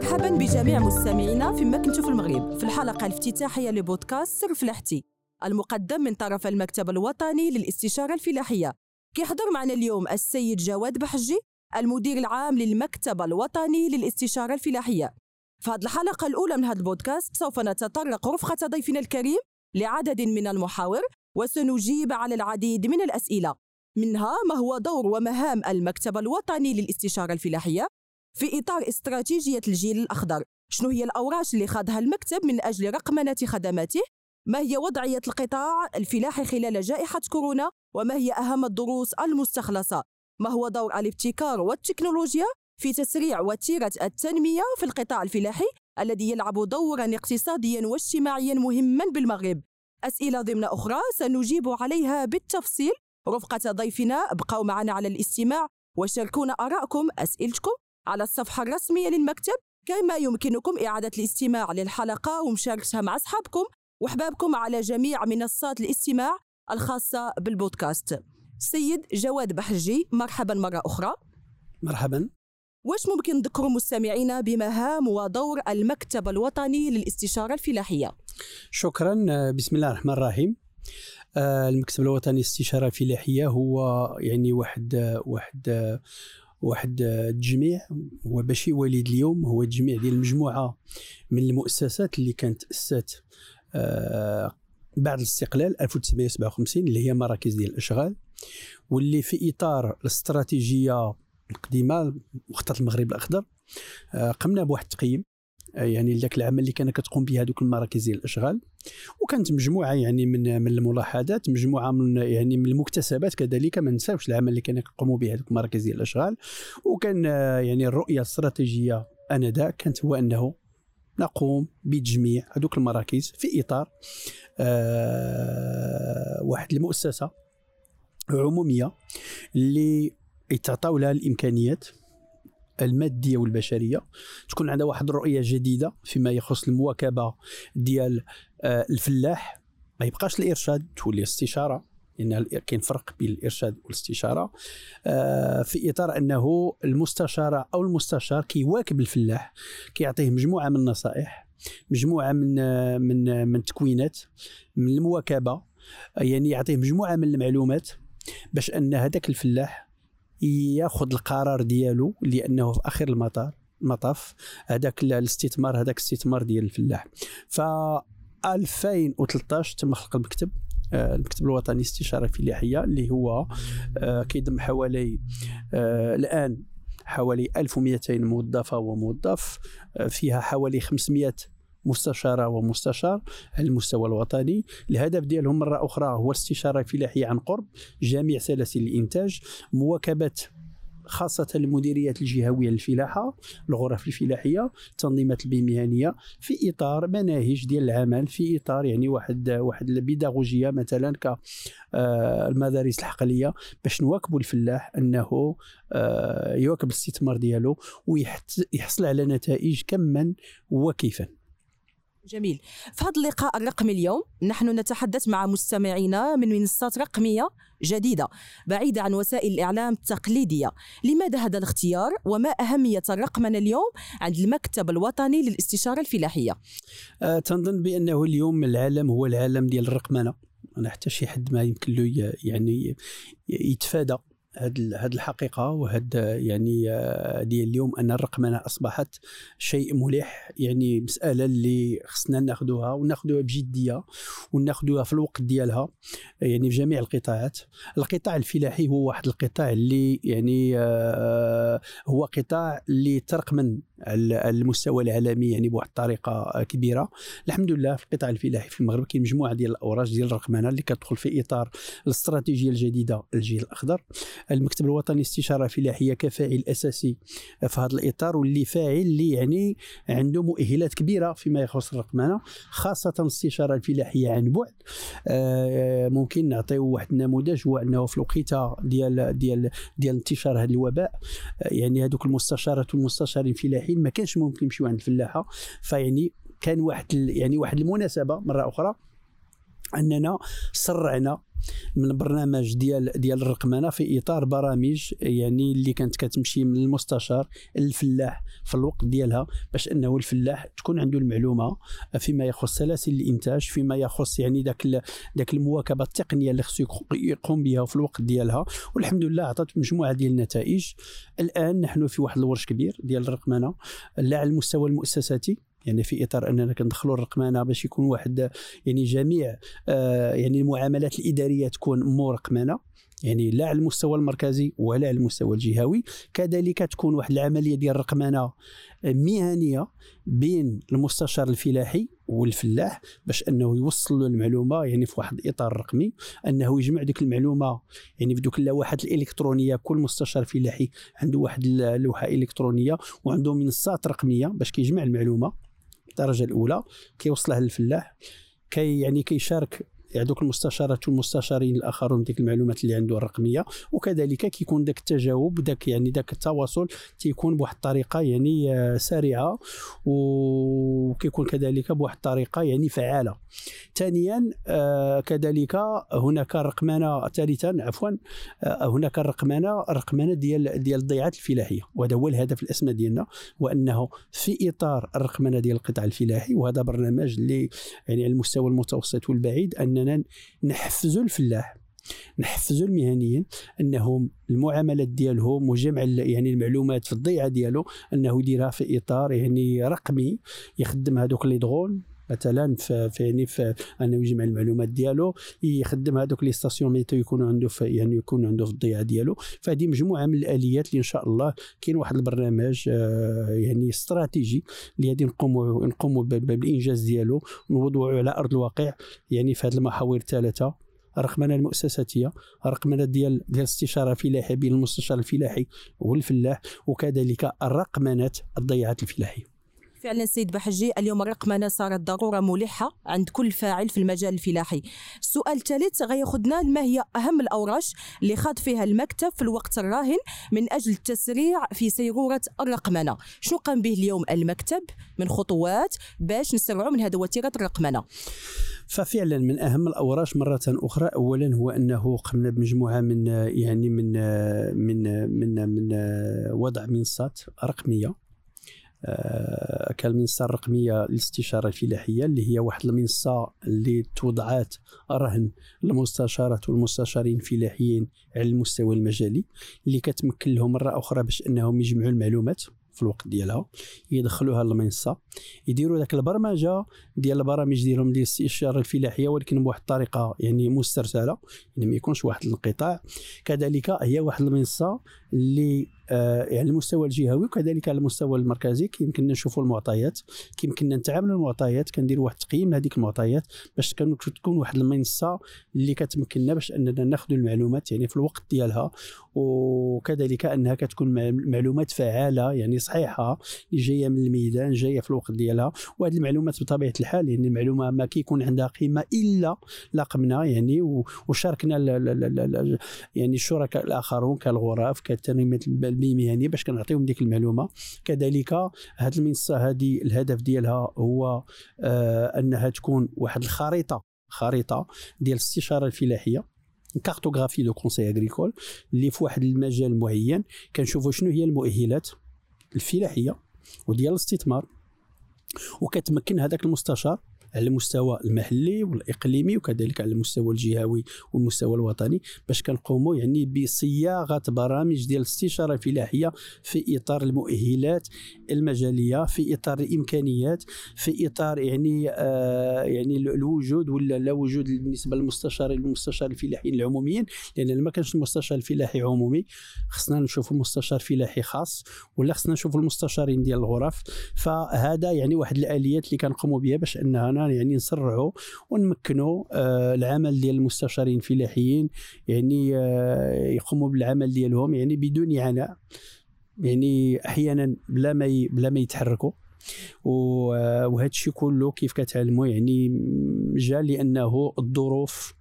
مرحبا بجميع مستمعينا فيما كنتوا في المغرب في الحلقة الافتتاحية لبودكاست سر فلاحتي المقدم من طرف المكتب الوطني للاستشارة الفلاحية. كيحضر معنا اليوم السيد جواد بحجي المدير العام للمكتب الوطني للاستشارة الفلاحية. في هذه الحلقة الأولى من هذا البودكاست سوف نتطرق رفقة ضيفنا الكريم لعدد من المحاور وسنجيب على العديد من الأسئلة. منها ما هو دور ومهام المكتب الوطني للاستشارة الفلاحية في إطار استراتيجية الجيل الأخضر. شنو هي الأوراش اللي خاضها المكتب من أجل رقمنة خدماته؟ ما هي وضعية القطاع الفلاحي خلال جائحة كورونا؟ وما هي أهم الدروس المستخلصة؟ ما هو دور الابتكار والتكنولوجيا في تسريع وتيرة التنمية في القطاع الفلاحي الذي يلعب دورا اقتصاديا واجتماعيا مهما بالمغرب؟ أسئلة ضمن أخرى سنجيب عليها بالتفصيل. رفقة ضيفنا ابقوا معنا على الاستماع وشاركونا آراءكم أسئلتكم. على الصفحة الرسمية للمكتب كما يمكنكم إعادة الاستماع للحلقة ومشاركتها مع أصحابكم وأحبابكم على جميع منصات الاستماع الخاصة بالبودكاست. سيد جواد بحجي مرحبا مرة أخرى. مرحبا. واش ممكن نذكروا مستمعينا بمهام ودور المكتب الوطني للاستشارة الفلاحية؟ شكرا. بسم الله الرحمن الرحيم. آه، المكتب الوطني للاستشارة الفلاحية هو يعني واحد واحد واحد التجميع هو ماشي وليد اليوم هو تجميع ديال مجموعه من المؤسسات اللي كانت تأسست آه، بعد الاستقلال 1957 اللي هي مراكز ديال الأشغال واللي في إطار الاستراتيجية القديمة مخطط المغرب الأخضر آه، قمنا بواحد التقييم يعني ذاك العمل اللي كانت كتقوم به هذوك المراكز ديال الأشغال. وكانت مجموعة يعني من من الملاحظات مجموعة من يعني من المكتسبات كذلك ما ننساوش العمل اللي كانوا يقوموا به هذوك المراكز ديال الأشغال. وكان آه، يعني الرؤية الاستراتيجية أنذاك كانت هو أنه نقوم بتجميع هذوك المراكز في إطار آه واحد المؤسسة عمومية اللي يتعطاو لها الإمكانيات المادية والبشرية. تكون عندها واحد الرؤية جديدة فيما يخص المواكبة ديال آه، الفلاح. ما يبقاش الإرشاد تولي استشارة لأن كاين فرق بين الإرشاد والاستشارة. آه، في إطار أنه المستشاره أو المستشار كيواكب الفلاح كيعطيه مجموعة من النصائح مجموعة من من من التكوينات من المواكبة. يعني يعطيه مجموعة من المعلومات باش أن هذاك الفلاح ياخذ القرار ديالو لأنه في آخر المطار المطاف هذاك الاستثمار هذاك الاستثمار ديال الفلاح. ف 2013 تم خلق المكتب آه، المكتب الوطني للاستشاره الفلاحيه اللي هو آه، كيضم حوالي آه، الآن حوالي 1200 موظفة وموظف فيها حوالي 500 مستشارة ومستشار على المستوى الوطني. الهدف ديالهم مرة أخرى هو الاستشارة الفلاحيه عن قرب جميع سلاسل الإنتاج مواكبة خاصة المديريات الجهوية للفلاحة الغرف الفلاحية التنظيمات المهنية في إطار مناهج ديال العمل في إطار يعني واحد واحد البيداغوجية مثلا كالمدارس آه، الحقلية باش نواكبوا الفلاح أنه آه، يواكب الاستثمار ديالو ويحصل على نتائج كما وكيفا. جميل. في هذا اللقاء الرقمي اليوم نحن نتحدث مع مستمعينا من منصات رقمية جديدة بعيدة عن وسائل الإعلام التقليدية. لماذا هذا الاختيار وما أهمية الرقمنة اليوم عند المكتب الوطني للاستشارة الفلاحية؟ أه تنظن بأنه اليوم العالم هو العالم ديال الرقمنة أنا حتى شي حد ما يمكن له يعني يتفادى. هاد الحقيقة وهاد يعني ديال اليوم أن الرقمنه أصبحت شيء ملح يعني مسألة اللي خصنا ناخذوها وناخذوها بجدية وناخذوها في الوقت ديالها يعني في جميع القطاعات. القطاع الفلاحي هو واحد القطاع اللي يعني آه، هو قطاع اللي ترقمن المستوى العالمي يعني بواحد الطريقة كبيرة. الحمد لله في القطاع الفلاحي في المغرب كاين مجموعة ديال الاوراج ديال الرقمنة اللي كتدخل في إطار الاستراتيجية الجديدة الجيل الأخضر. المكتب الوطني للاستشارة الفلاحية كفاعل أساسي في هذا الإطار واللي فاعل اللي يعني عنده مؤهلات كبيرة فيما يخص الرقمنة خاصة الاستشارة الفلاحية عن بعد. آه، ممكن نعطيو واحد النموذج هو أنه في الوقيتة ديال ديال ديال انتشار هذا الوباء آه، يعني هذوك المستشارات والمستشارين الفلاحيين ما كانش ممكن يمشيو عند الفلاحة. فيعني كان واحد يعني واحد المناسبة مرة أخرى أننا سرعنا من برنامج ديال ديال الرقمنة في إطار برامج يعني اللي كانت كتمشي من المستشار الفلاح في الوقت ديالها باش أنه الفلاح تكون عنده المعلومة فيما يخص سلاسل الإنتاج فيما يخص يعني ذاك ذاك المواكبة التقنية اللي خصو يقوم بها في الوقت ديالها. والحمد لله عطات مجموعة ديال النتائج. الآن نحن في واحد الورش كبير ديال الرقمنة لا على المستوى المؤسساتي يعني في إطار أننا كندخلوا الرقمنه باش يكون واحد يعني جميع آه يعني المعاملات الإدارية تكون مرقمنة يعني لا على المستوى المركزي ولا على المستوى الجهوي. كذلك تكون واحد العملية ديال الرقمنه مهنية بين المستشار الفلاحي والفلاح باش أنه يوصل له المعلومة يعني في واحد الإطار رقمي أنه يجمع ديك المعلومة يعني في دوك اللوحات الإلكترونية. كل مستشار فلاحي عنده واحد اللوحة إلكترونية وعنده منصات رقمية باش كيجمع المعلومة. الدرجة الأولى كيوصلها للفلاح كي يعني كيشارك دوك المستشارات والمستشارين الآخرون ديك المعلومات اللي عنده الرقمية وكذلك كيكون داك التجاوب داك يعني داك التواصل تيكون بواحد الطريقة يعني آه، سريعة وكيكون كذلك بواحد الطريقة يعني فعالة. ثانيا آه، كذلك هناك رقمنه ثالثا عفوا آه، هناك الرقمنه الرقمنه ديال ديال الضيعات الفلاحية وهذا هو الهدف الاسمى ديالنا وأنه في إطار الرقمنه ديال القطاع الفلاحي وهذا برنامج اللي يعني على المستوى المتوسط والبعيد أن إننا نحفزوا الفلاح نحفزوا المهنيين أنهم المعاملات ديالهم وجمع يعني المعلومات في الضيعة ديالو أنه يديرها في إطار يعني رقمي يخدم هذوك les drones مثلا في, يعني في أنه يجمع المعلومات ديالو يخدم هذوك les stations météo يكونوا عنده في يعني يكون عنده في الضيعه ديالو. فهذه مجموعة من الآليات اللي إن شاء الله كاين واحد البرنامج آه يعني استراتيجي اللي غادي نقوموا نقوموا بالإنجاز ديالو ونوضعوا على أرض الواقع يعني في هذه المحاور الثلاثه الرقمنه المؤسساتية الرقمنه ديال ديال الاستشارة الفلاحيه بين المستشار الفلاحي والفلاح وكذلك الرقمنة الضيعات الفلاحية. فعلا سيد بحجي اليوم الرقمنة صارت ضرورة ملحة عند كل فاعل في المجال الفلاحي. السؤال الثالث غياخذنا ما هي أهم الأوراش اللي خاض فيها المكتب في الوقت الراهن من أجل التسريع في سيروره الرقمنة؟ شنو قام به اليوم المكتب؟ من خطوات باش نسرعوا من هذا وتيرة الرقمنة. ففعلا من أهم الأوراش مرة أخرى اولا هو أنه قمنا بمجموعة من يعني من من من من وضع منصات رقمية. كالمنصه الرقمية للاستشارة الفلاحية اللي هي واحد المنصة اللي توضعات رهن المستشارات والمستشارين الفلاحيين على المستوى المجالي اللي كتمكن لهم مرة أخرى باش إنهم يجمعوا المعلومات في الوقت ديالها يدخلوها للمنصة يديروا ذاك البرمجة ديال البرامج ديالهم ديال الاستشاره الفلاحية ولكن بواحد الطريقة يعني مسترسلة يعني ما يكونش واحد الانقطاع. كذلك هي واحد المنصة اللي آه، على المستوى الجهوي وكذلك على المستوى المركزي كيمكننا نشوفوا المعطيات كيمكننا نتعاملوا المعطيات كنديروا واحد التقييم لهذيك المعطيات باش تكون واحد المنصة اللي كتمكننا باش أننا ناخذوا المعلومات يعني في الوقت ديالها وكذلك أنها كتكون معلومات فعالة يعني صحيحة اللي جاية من الميدان جاية في الوقت ديالها وهذه المعلومات بطبيعة الحال يعني المعلومة ما كيكون عندها قيمة إلا لقمنا يعني وشاركنا يعني الشركاء الآخرون كالغرف كالتنميه المهنيه باش كنعطيهم ديك المعلومة. كذلك هذه المنصه هذه الهدف ديالها هو آه أنها تكون واحد الخريطة خريطة ديال الاستشارة الفلاحية cartographie du conseil agricole اللي في واحد المجال معين كنشوفوا شنو هي المؤهلات الفلاحية وديال الاستثمار. وكتمكن هذاك المستشار على المستوى المحلي والإقليمي وكذلك على المستوى الجهوي والمستوى الوطني باش كنقوموا يعني بصياغة برامج ديال الاستشاره الفلاحيه في إطار المؤهلات المجالية في إطار الإمكانيات في إطار يعني آه يعني الوجود ولا لا وجود بالنسبة للمستشار المستشار الفلاحيين العموميين لأن ما كانش المستشار الفلاحي عمومي خصنا نشوفوا مستشار فلاحي خاص ولا خصنا نشوفوا المستشارين ديال الغرف فهذا يعني واحد الآليات اللي كنقوموا بها باش أنها يعني نسرعوا ونمكنوا آه العمل ديال المستشارين الفلاحيين يعني آه يقوموا بالعمل ديالهم يعني بدون عناء يعني أحيانا بلا ما بلا ما يتحركوا. وهذا الشيء كله كيف كتعلموا يعني جا لأنه الظروف آه،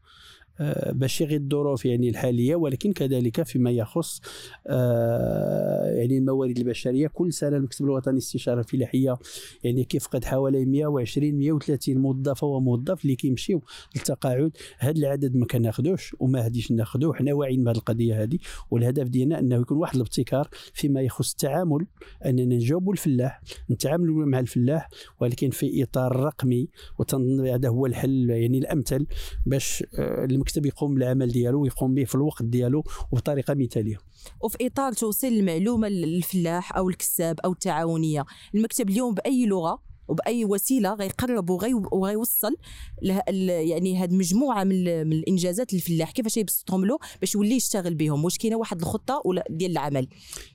باش غير الظروف يعني الحالية ولكن كذلك فيما يخص آه، يعني الموارد البشرية. كل سنة المكتب الوطني للاستشارة الفلاحيه يعني كيفقد حوالي 120 130 موظفه وموظف اللي كيمشيو للتقاعد. هذا العدد ما كناخذوش وما هاديش ناخذوه حنا واعيين بهذه القضية هذه والهدف ديالنا أنه يكون واحد الابتكار فيما يخص التعامل أننا نجاوبوا الفلاح نتعاملوا مع الفلاح ولكن في إطار رقمي وتنظن هذا هو الحل يعني الأمثل باش آه، المكتب يقوم بالعمل ديالو ويقوم به في الوقت ديالو وبطريقة مثالية. وفي إطار توصيل المعلومة للفلاح أو الكساب أو التعاونية المكتب اليوم بأي لغة وبأي وسيلة غيقرب وغيوصل يعني هاد مجموعة من, من الإنجازات للفلاح؟ كيفاش يبسطهم له باش يولي يشتغل بهم؟ واش كاينة واحد الخطة ولا ديال العمل؟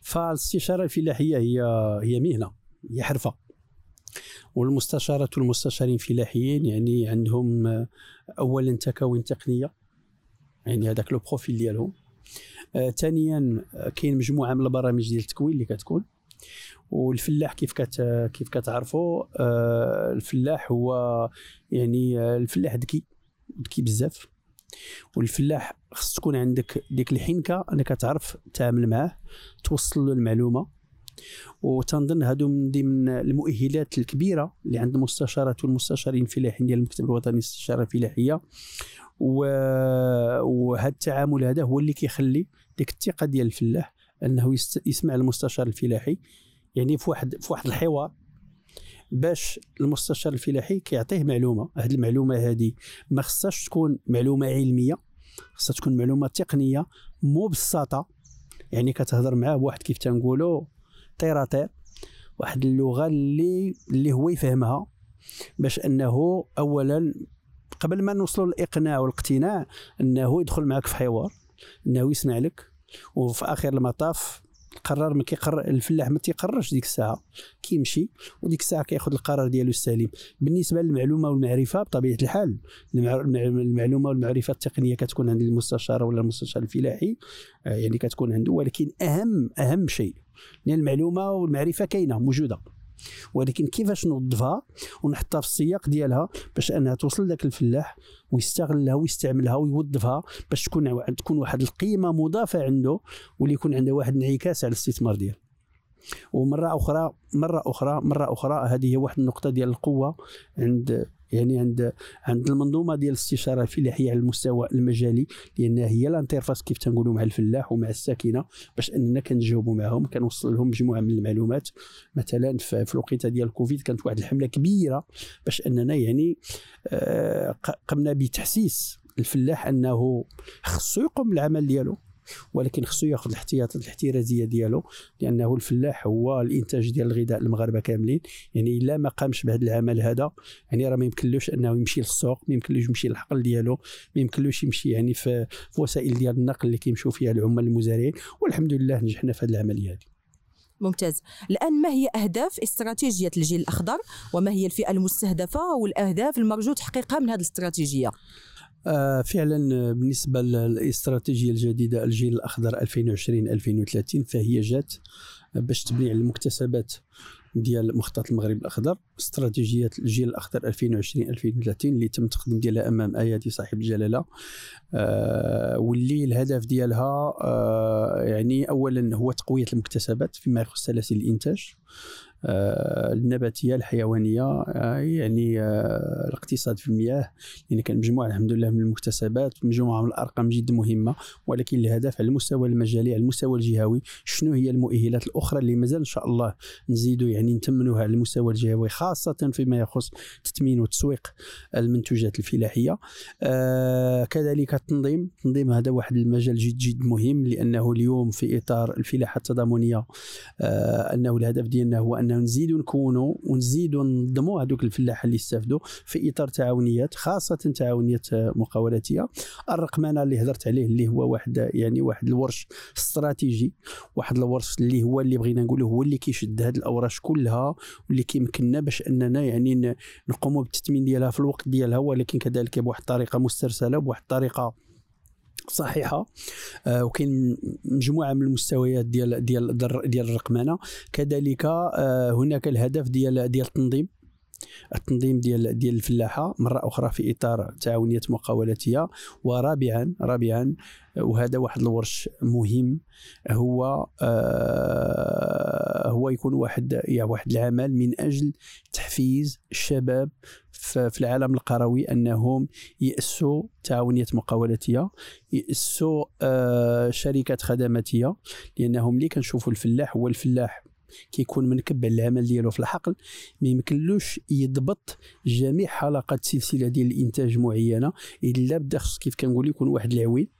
فالاستشارة الفلاحية هي هي مهنة هي حرفة. والمستشارات والمستشارين الفلاحيين يعني عندهم اولا تكوين تقنية يعني هذاك لو بروفيل ديالهم. آه، ثانيا كاين مجموعة من البرامج ديال التكوين اللي كتكون. والفلاح كيف كت كيف كتعرفوا آه، الفلاح هو يعني آه، الفلاح ذكي ذكي بزاف. والفلاح خص تكون عندك ديك الحنكة انك تعرف تعامل معاه توصل له المعلومة. وتنظن هادو من ضمن المؤهلات الكبيرة اللي عند المستشارات والمستشارين الفلاحيين ديال المكتب الوطني للاستشارة الفلاحية. وهذا التعامل هذا هو اللي كيخلي ديك الثقة ديال الفلاح أنه يسمع المستشار الفلاحي. يعني في واحد في واحد الحوار باش المستشار الفلاحي كيعطيه معلومة. هذه المعلومة هذه ما خصهاش تكون معلومة علمية خصها تكون معلومة تقنية مو بساطه يعني كتهضر معاه بواحد كيف تنقولوا طير طير واحد اللغة اللي اللي هو يفهمها باش أنه اولا قبل ما نوصلوا للإقناع والاقتناع أنه يدخل معك في حوار أنه يسمع لك وفي آخر المطاف قرر ما كيقرر الفلاح ما تيقررش ديك الساعة كيمشي وديك الساعة كياخذ القرار ديالو السليم. بالنسبة للمعلومة والمعرفة بطبيعة الحال المعلومة والمعرفة التقنية كتكون عند المستشار ولا المستشار الفلاحي آه، يعني كتكون عنده ولكن اهم أهم شيء لأن المعلومة والمعرفة كاينة موجودة. ولكن كيفاش نوظفها ونحطها في السياق ديالها باش أنها توصل لك الفلاح ويستغلها ويستعملها ويوظفها باش تكون تكون واحد القيمة مضافة عنده واللي يكون عنده واحد انعكاس على الاستثمار ديالو ومرة أخرى مرة أخرى مرة أخرى هذه هي واحد النقطة ديال القوة عند يعني عند عند المنظومة ديال الاستشارة الفلاحيه على المستوى المجالي لانها هي الانترفاس كيف تنقولوا مع الفلاح ومع الساكنة باش أننا كنجاوبوا معهم كنوصل لهم مجموعة من المعلومات. مثلا في الوقيتة ديال الكوفيد كانت واحد الحملة كبيرة باش أننا يعني آه، قمنا بتحسيس الفلاح أنه خصو يقوم بالعمل ديالو. ولكن خصو ياخذ الاحتياطات الاحترازية ديالو لأنه الفلاح هو الإنتاج ديال الغذاء المغاربة كاملين. يعني إلا ما قامش بهذا العمل هذا يعني راه ما يمكنلوش أنه يمشي للسوق ما يمكنلوش يمشي للحقل ديالو ما يمكنلوش يمشي يعني في, وسائل ديال النقل اللي كيمشوا فيها العمال المزارعين. والحمد لله نجحنا في هذه العملية هذه. ممتاز. الآن ما هي أهداف استراتيجية الجيل الأخضر؟ وما هي الفئة المستهدفة؟ والأهداف المرجو تحقيقها من هذه الاستراتيجية؟ فعلا بالنسبة للاستراتيجية الجديدة الجيل الأخضر 2020 2030 فهي جات باش تبني على المكتسبات ديال مخطط المغرب الأخضر استراتيجية الجيل الأخضر 2020 2030 اللي تم التقديم ديالها أمام أيادي صاحب الجلالة. آه واللي الهدف ديالها آه يعني اولا هو تقوية المكتسبات فيما يخص سلاسل الإنتاج. آه، النباتية الحيوانية آه، يعني آه، الاقتصاد في المياه يعني كان مجموعة الحمد لله من المكتسبات مجموعة من الأرقام جد مهمة ولكن الهدف على المستوى المجالي على المستوى الجهوي شنو هي المؤهلات الأخرى اللي مازال إن شاء الله نزيدوا يعني نتمنوها على المستوى الجهوي خاصة فيما يخص تثمين وتسويق المنتوجات الفلاحية. آه كذلك التنظيم التنظيم هذا واحد المجال جد جد مهم لأنه اليوم في إطار الفلاحة التضامنية آه أنه الهدف ديالنا هو أن نزيدوا نكونوا ونزيدوا ننظموا هذوك الفلاحه اللي يستافدوا في اطار تعاونيات خاصة تعاونيات مقاولاتية. الرقمنه اللي هضرت عليه اللي هو واحد يعني واحد الورش استراتيجي واحد الورش اللي هو اللي بغينا نقوله هو اللي كيشد هذه الأوراش كلها واللي كيمكننا باش أننا يعني نقوموا بالتثمين ديالها في الوقت ديالها ولكن كذلك بواحد الطريقة مسترسلة بواحد الطريقة صحيحة. آه وكاين مجموعة من المستويات ديال ديال ديال الرقمنه كذلك آه هناك الهدف ديال ديال التنظيم. التنظيم ديال ديال الفلاحة مرة أخرى في إطار تعاونيات مقاولاتية. ورابعا رابعا وهذا واحد الورش مهم. هو آه هو يكون واحد يعني واحد العمل من أجل تحفيز الشباب في العالم القروي أنهم ياسوا تعاونيات مقاولاتية ياسوا آه شركات خدماتية لأنهم اللي كنشوفوا الفلاح هو الفلاح كيكون منكب على العمل ديالو في الحقل ما يمكنلوش يضبط جميع حلقات سلسلة ديال الإنتاج معينة إلا بدا خص كيف كنقول يكون واحد العويل. آه،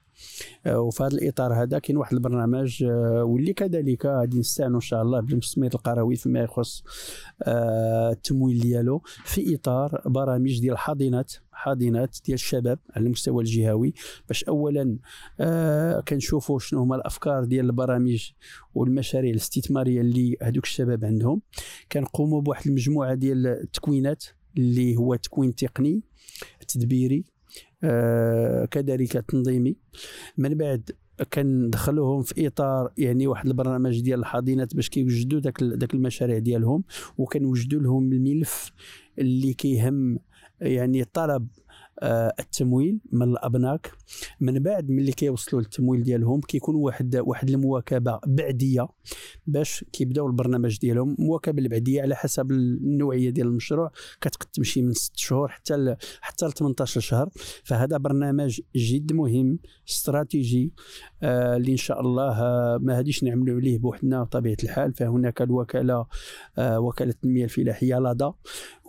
وفي هذا الإطار هذا كاين واحد البرنامج آه، واللي كذلك غادي نستعانوا إن شاء الله بالمستثمر القروي فيما يخص آه، التمويل ديالو في إطار برامج ديال حاضنات حاضنات ديال الشباب على المستوى الجهوي. باش اولا آه كنشوفوا شنو هما الأفكار ديال البرامج والمشاريع الاستثمارية اللي هذوك الشباب عندهم. كنقوموا بواحد المجموعة ديال التكوينات اللي هو تكوين تقني تدبيري آه كذلك تنظيمي من بعد كندخلوهم في إطار يعني واحد البرنامج ديال الحاضنات باش كيوجدوا داك داك المشاريع ديالهم وكنوجدوا لهم الملف اللي كيهم يعني طلب آه، التمويل من الأبناك. من بعد ملي كيوصلوا للتمويل ديالهم كيكون واحد واحد المواكبة بعدية باش كيبداو البرنامج ديالهم. المواكبه البعدية على حسب النوعية ديال المشروع. كتقد تمشي من 6 شهور حتى ل حتى ل 18 شهر. فهذا برنامج جد مهم استراتيجي آه اللي إن شاء الله آه ما غاديش نعملوا عليه بوحدنا بطبيعة الحال. فهناك الوكالة آه وكالة التنمية الفلاحية لادا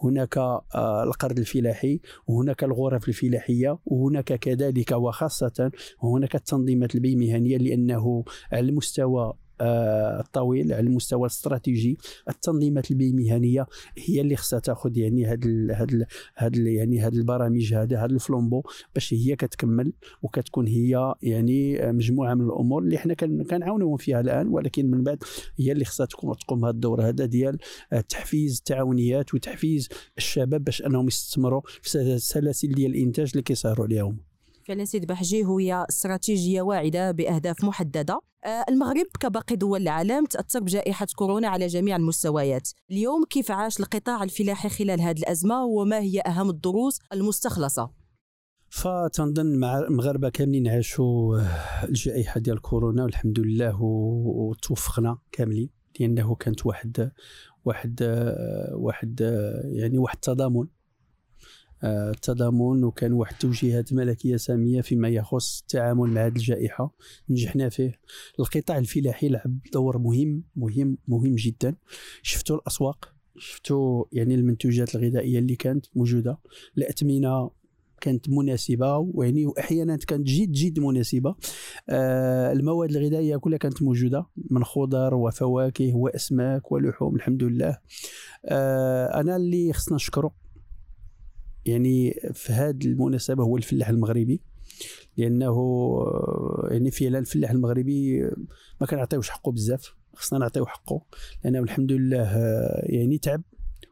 هناك آه القرض الفلاحي وهناك الغرف الفلاحية وهناك كذلك وخاصة هناك التنظيمات البيمهنية لأنه على المستوى الطويل على المستوى الاستراتيجي. التنظيمات البيمهنيه هي اللي خصها تاخذ يعني هاد ال هاد ال هاد ال يعني هاد البرامج هذا هاد الفلومبو باش هي كتكمل وكتكون هي يعني مجموعة من الأمور اللي حنا كنعاونوهم فيها الآن. ولكن من بعد هي اللي خصها تقوم بهذا الدور هذا ديال تحفيز التعاونيات وتحفيز الشباب باش أنهم يستثمروا في السلاسل ديال الإنتاج اللي كيسهروا عليهم. فعلا سيد بحجي هي استراتيجية واعدة بأهداف محددة. آه، المغرب كباقي دول العالم تأثر بجائحة كورونا على جميع المستويات. اليوم كيف عاش القطاع الفلاحي خلال هذه الأزمة وما هي أهم الدروس المستخلصة؟ فتنظن مع المغاربة كاملين عاشوا الجائحة ديال كورونا والحمد لله وتوفقنا كاملين لأنه كانت واحد واحد واحد يعني واحد التضامن. التضامن وكان واحد التوجيهات ملكية سامية فيما يخص التعامل مع هذه الجائحة. نجحنا فيه. القطاع الفلاحي لعب دور مهم مهم مهم جدا. شفتوا الأسواق؟ شفتوا يعني المنتوجات الغذائية اللي كانت موجودة. الاثمنه كانت مناسبة ويعني واحيانا كانت جد جد مناسبة. آه المواد الغذائية كلها كانت موجودة. من خضر وفواكه وأسماك ولحوم الحمد لله. آه أنا اللي خصنا نشكره يعني في هذه المناسبة هو الفلاح المغربي لأنه يعني فعلا الفلاح المغربي ما كنعطيوش حقه بزاف خصنا نعطيو حقه لأنه الحمد لله يعني تعب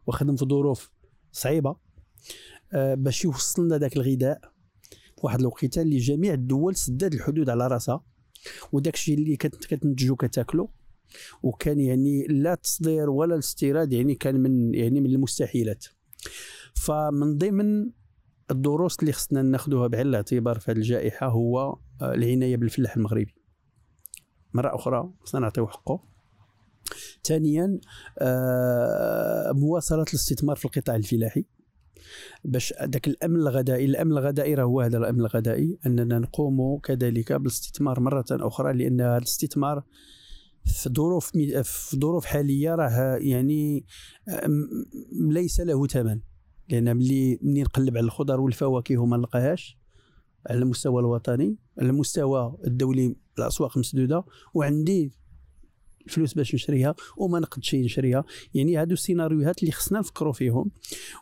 وخدم في ظروف صعيبة باش يوصل لنا ذاك الغذاء. واحد الوقيتة اللي جميع الدول سداد الحدود على راسها وداك الشيء اللي كتنتجو كتاكلو وكان يعني لا التصدير ولا الاستيراد يعني كان من يعني من المستحيلات. فمن ضمن الدروس اللي خصنا ناخذوها بعين الاعتبار في هذه الجائحة هو آه، العناية بالفلاح المغربي. مرة أخرى خصنا نعطيو حقه. ثانيا آه، مواصله الاستثمار في القطاع الفلاحي. باش ذاك الأمن الغذائي الأمن الغذائي راه هو هذا الأمن الغذائي أننا نقوم كذلك بالاستثمار مرة أخرى لأن هذا الاستثمار في ظروف في ظروف حالية راه يعني آه، ليس له ثمن. لأن ملي ملي نقلب على الخضر والفواكه وما نلقاهاش على المستوى الوطني على المستوى الدولي الأسواق مسدودة وعندي الفلوس باش نشريها وما نقدش نشريها. يعني هادو السيناريوهات اللي خصنا نفكروا فيهم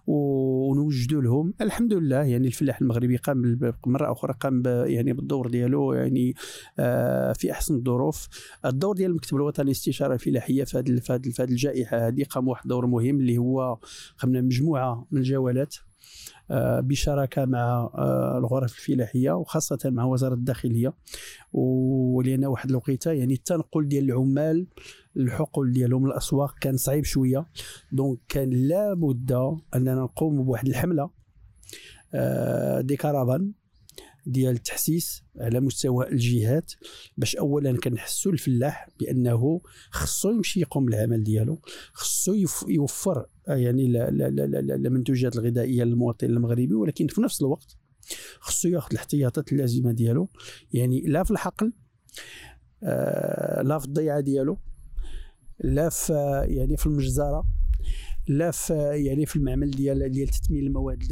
ونوجدوا لهم. الحمد لله يعني الفلاح المغربي قام مره أخرى قام يعني بالدور ديالو يعني آه في أحسن الظروف. الدور ديال المكتب الوطني للاستشارة الفلاحية في هذه الجائحة هذه قام واحد الدور مهم اللي هو قمنا مجموعه من الجولات بشراكة مع الغرف الفلاحية وخاصة مع وزارة الداخلية. ولأن واحد الوقيتة يعني التنقل ديال العمال الحقول ديالهم الأسواق كان صعيب شوية. دونك كان لابد أننا نقوم بواحد الحملة دي كارافان ديال التحسيس على مستوى الجهات باش اولا كنحسوا الفلاح بأنه خصو يمشي يقوم بالعمل ديالو خصو يوفر يعني المنتوجات الغذائية للمواطن المغربي ولكن في نفس الوقت خصو ياخذ الاحتياطات اللازمة ديالو يعني لا في الحقل آه لا في الضيعة ديالو لا في يعني في المجزرة لا في يعني في المعمل ديال ديال تثمين المواد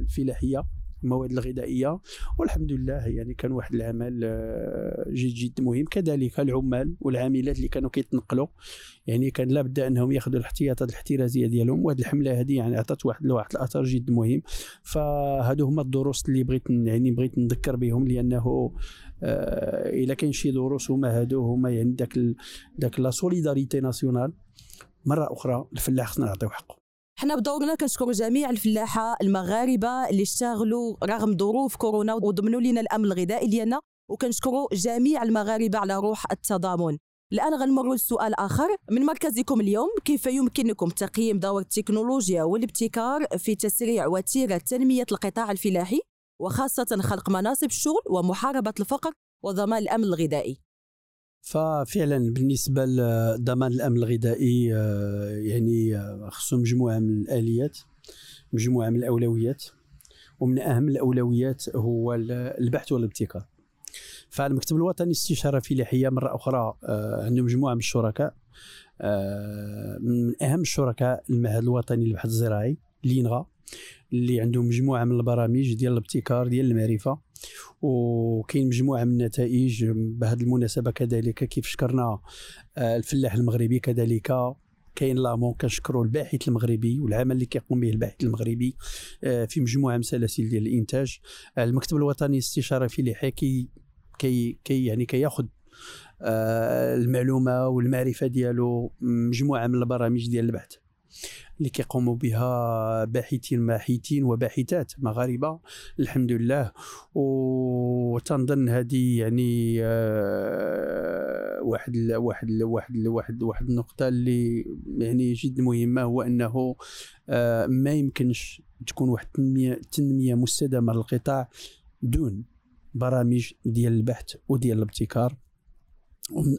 الفلاحية. المواد الغذائية والحمد لله يعني كان واحد العمل آه، جد جد مهم. كذلك العمال والعاملات اللي كانوا كيتنقلوا يعني كان لابد أنهم ياخذوا الاحتياطات الاحترازية ديالهم. وهذه الحملة هذه يعني عطات واحد واحد الاثر جد مهم. فهادو هما الدروس اللي بغيت يعني بغيت نذكر بهم لأنه آه كاين شي دروس هما هادو هما يعني داك داك لا سوليداريتي ناسيونال. مرة أخرى الفلاح خصنا نعطيو حقه. حنا بدورنا كنشكروا جميع الفلاحة المغاربة اللي اشتغلوا رغم ظروف كورونا وضمنوا لنا الأمن الغذائي ديالنا وكنشكروا جميع المغاربة على روح التضامن. الآن غنمروا لسؤال آخر. من مركزكم اليوم كيف يمكنكم تقييم دور التكنولوجيا والابتكار في تسريع وتيرة تنمية القطاع الفلاحي وخاصة خلق مناصب الشغل ومحاربة الفقر وضمان الأمن الغذائي؟ ففعلا بالنسبة لضمان الأمن الغذائي آه، يعني آه، خصو مجموعة من الآليات مجموعة من الأولويات ومن أهم الأولويات هو البحث والابتكار. فالمكتب الوطني للاستشارة الفلاحيه مرة أخرى آه، عنده مجموعة من الشركاء من أهم الشركاء المعهد الوطني للبحث الزراعي لينغا. اللي عندهم مجموعة من البرامج ديال الابتكار ديال المعرفة وكاين مجموعة من النتائج بهذه المناسبة كذلك كيف شكرنا آه، الفلاح المغربي كذلك. كاين لامون كنشكروا الباحث المغربي والعمل اللي كيقوم به الباحث المغربي آه، في مجموعة من سلاسل ديال الإنتاج. آه، المكتب الوطني للاستشارة الفلاحيه كي كي كي يعني كياخذ المعلومة والمعرفة ديالو مجموعة من البرامج ديال البحث. اللي كيقوموا بها باحثين باحثين وباحثات مغاربة الحمد لله. وتنظن هذه يعني آه، واحد واحد واحد واحد واحد النقطة اللي يعني جد مهمة هو أنه آه، ما يمكنش تكون واحد التنميه تنمية مستدامة للقطاع دون برامج ديال البحث وديال الابتكار.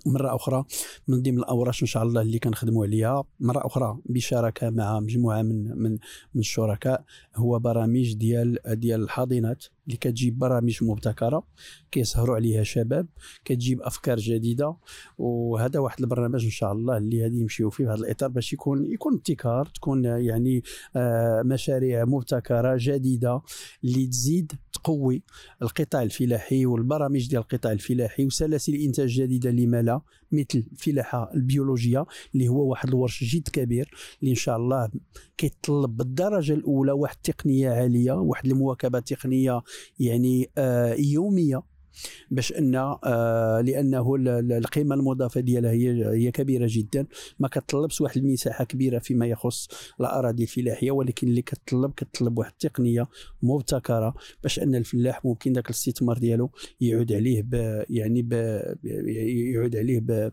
مره أخرى من ضمن الأوراش إن شاء الله اللي كنخدموا عليها مرة أخرى بشراكة مع مجموعة من من من الشركاء هو برامج ديال ديال الحاضنات اللي كتجيب برامج مبتكرة كيسهروا عليها شباب كتجيب أفكار جديدة وهذا واحد البرنامج إن شاء الله اللي غادي يمشيو فيه في هذا الإطار باش يكون يكون ابتكار تكون يعني آه، مشاريع مبتكرة جديدة اللي تزيد تقوي القطاع الفلاحي والبرامج ديال القطاع الفلاحي وسلاسل انتاج جديدة لما لا مثل الفلاحة البيولوجية اللي هو واحد الورش جد كبير اللي إن شاء الله كيتطلب بالدرجة الأولى واحد التقنيه عالية واحد المواكبة تقنية يعني آه يومية. باش إن آه لأنه القيمة المضافة ديالها هي هي كبيرة جدا. ما كتطلبش واحد المساحة كبيرة فيما يخص الأراضي الفلاحية ولكن اللي كتطلب كتطلب واحد التقنية مبتكرة باش إن الفلاح ممكن ذاك الاستثمار ديالو يعود عليه ب يعني ب يعود عليه ب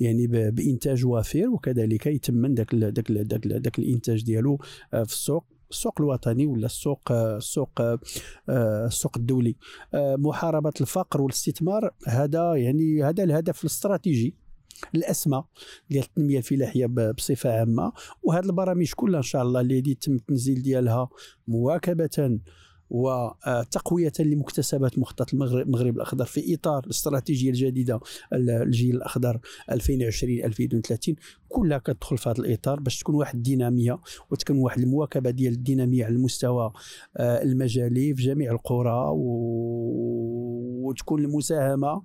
يعني ب بإنتاج وافر وكذلك يتمن ذاك ذاك ذاك الإنتاج ديالو آه، في السوق. السوق الوطني ولا السوق السوق السوق الدولي؟ محاربة الفقر والاستثمار هذا يعني هذا الهدف الاستراتيجي الأسمى ديال التنمية الفلاحية بصفة عامة. وهذه البرامج كلها إن شاء الله اللي يتم التنزيل ديالها مواكبة وتقوية لمكتسبات مخطط المغرب الأخضر في إطار الاستراتيجية الجديدة الجيل الأخضر 2020-2030 كلها كتدخل في هذا الإطار باش تكون واحد الدينامية وتكون واحد المواكبة ديال الدينامية على المستوى آه، المجالي في جميع القرى وتكون المساهمة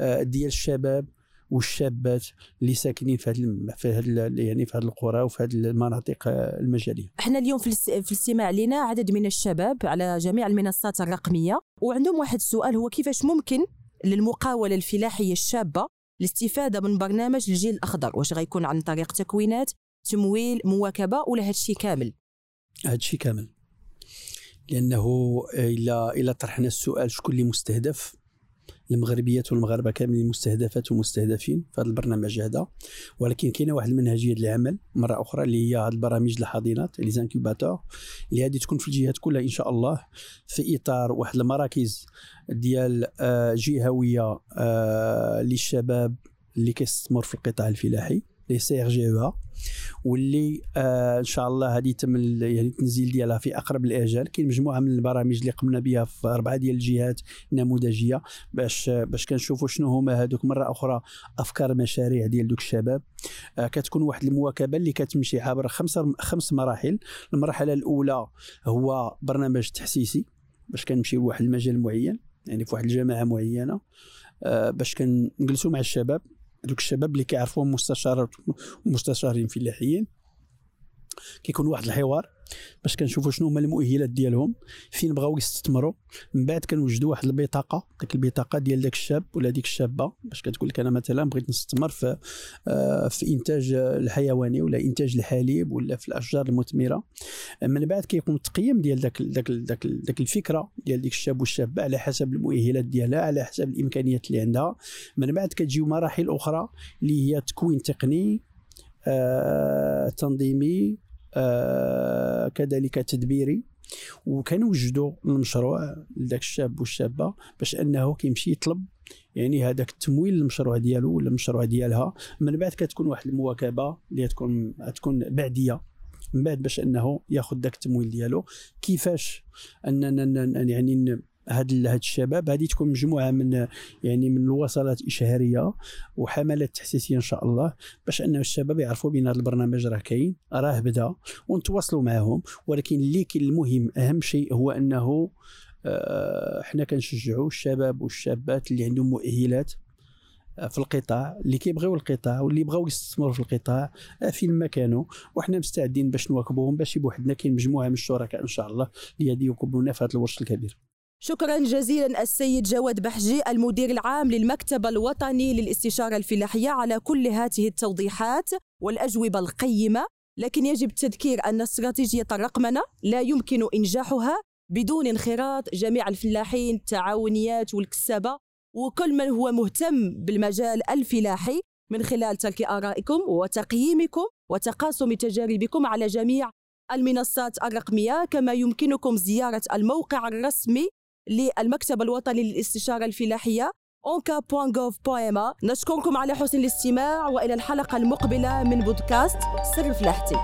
آه، ديال الشباب والشابات اللي ساكنين في هذه في هذه يعني في هذه القرى وفي هذه المناطق المجالية. إحنا اليوم في, في الاستماع لنا عدد من الشباب على جميع المنصات الرقمية وعندهم واحد السؤال هو كيفاش ممكن للمقاولة الفلاحية الشابة الاستفادة من برنامج الجيل الأخضر؟ واش غيكون عن طريق تكوينات تمويل مواكبة ولا هذا الشيء كامل؟ هذا الشيء كامل. لأنه إلى إلى طرحنا السؤال شكون اللي مستهدف المغربيات والمغاربة كاملين مستهدفات ومستهدفين في هذا البرنامج هذا. ولكن كاينة واحد المنهجيه العمل مرة أخرى اللي هي هذه البرامج الحاضنات لي زانكوباتور اللي غادي تكون في الجهات كلها إن شاء الله في إطار واحد المراكز ديال آه، جهوية آه، للشباب اللي كيستثمر في القطاع الفلاحي. les CRJEA. واللي آه إن شاء الله هذه يتم يعني التنزيل ديالها في أقرب الاجال كاين مجموعة من البرامج اللي قمنا بها في أربعة ديال الجهات نموذجية باش باش كنشوفوا شنو هما هذوك مرة أخرى أفكار مشاريع ديال دوك الشباب. آه كتكون واحد المواكبة اللي كتمشي عبر خمسة خمس مراحل. المرحلة الأولى هو برنامج تحسيسي باش كنمشيو لواحد المجال معين يعني في واحد الجماعة معينة آه باش كنجلسوا مع الشباب. دوك الشباب اللي كيعرفوهم مستشارات ومستشارين فلاحيين كيكون واحد الحوار. باش كنشوفوا شنو هما المؤهلات ديالهم فين بغاو يستثمروا من بعد كنوجدوا واحد البطاقة ديك البطاقة ديال داك الشاب ولا ديك الشابة. باش كتقول لك أنا مثلا بغيت نستثمر في آه، في إنتاج الحيواني ولا إنتاج الحليب ولا في الأشجار المثمرة. من بعد كيقوم التقييم ديال داك داك داك, داك الفكرة ديال ديك الشاب والشابة على حسب المؤهلات ديالها على حسب الإمكانيات اللي عندها. من بعد كتجيو مراحل أخرى اللي هي تكوين تقني آه تنظيمي آه كذلك تدبيري. وكنوجدوا المشروع لذاك الشاب والشابة باش أنه كيمشي يطلب. يعني هذاك التمويل للمشروع ديالو ولا المشروع ديالها. من بعد كتكون واحد المواكبة اللي تكون تكون بعدية. من بعد باش أنه ياخذ ذاك التمويل ديالو. كيفاش اننا يعني هاد هاد الشباب هذه تكون مجموعة من يعني من الوصلات إشهارية وحملات تحسيسية إن شاء الله باش ان الشباب يعرفوا بأن هذا البرنامج راه كاين راه بدا ونتواصلوا معهم ولكن اللي المهم أهم شيء هو أنه آه، إحنا كنشجعوا الشباب والشابات اللي عندهم مؤهلات آه، في القطاع اللي كيبغيو القطاع واللي بغاو يستثمروا في القطاع آه، فين ما كانوا. وحنا مستعدين باش نواكبوهم باش بوحدنا كاين مجموعة من الشركاء إن شاء الله اللي يواكبونا في هذا الورش الكبير. شكرا جزيلا السيد جواد بحجي المدير العام للمكتب الوطني للاستشارة الفلاحية على كل هذه التوضيحات والأجوبة القيمة. لكن يجب التذكير أن استراتيجية الرقمنة لا يمكن إنجاحها بدون انخراط جميع الفلاحين التعاونيات والكسابة. وكل من هو مهتم بالمجال الفلاحي من خلال ترك آرائكم وتقييمكم وتقاسم تجاربكم على جميع المنصات الرقمية. كما يمكنكم زيارة الموقع الرسمي للمكتب الوطني للاستشارة الفلاحية onka.gov.ma نشكركم على حسن الاستماع وإلى الحلقة المقبلة من بودكاست سر فلاحتي.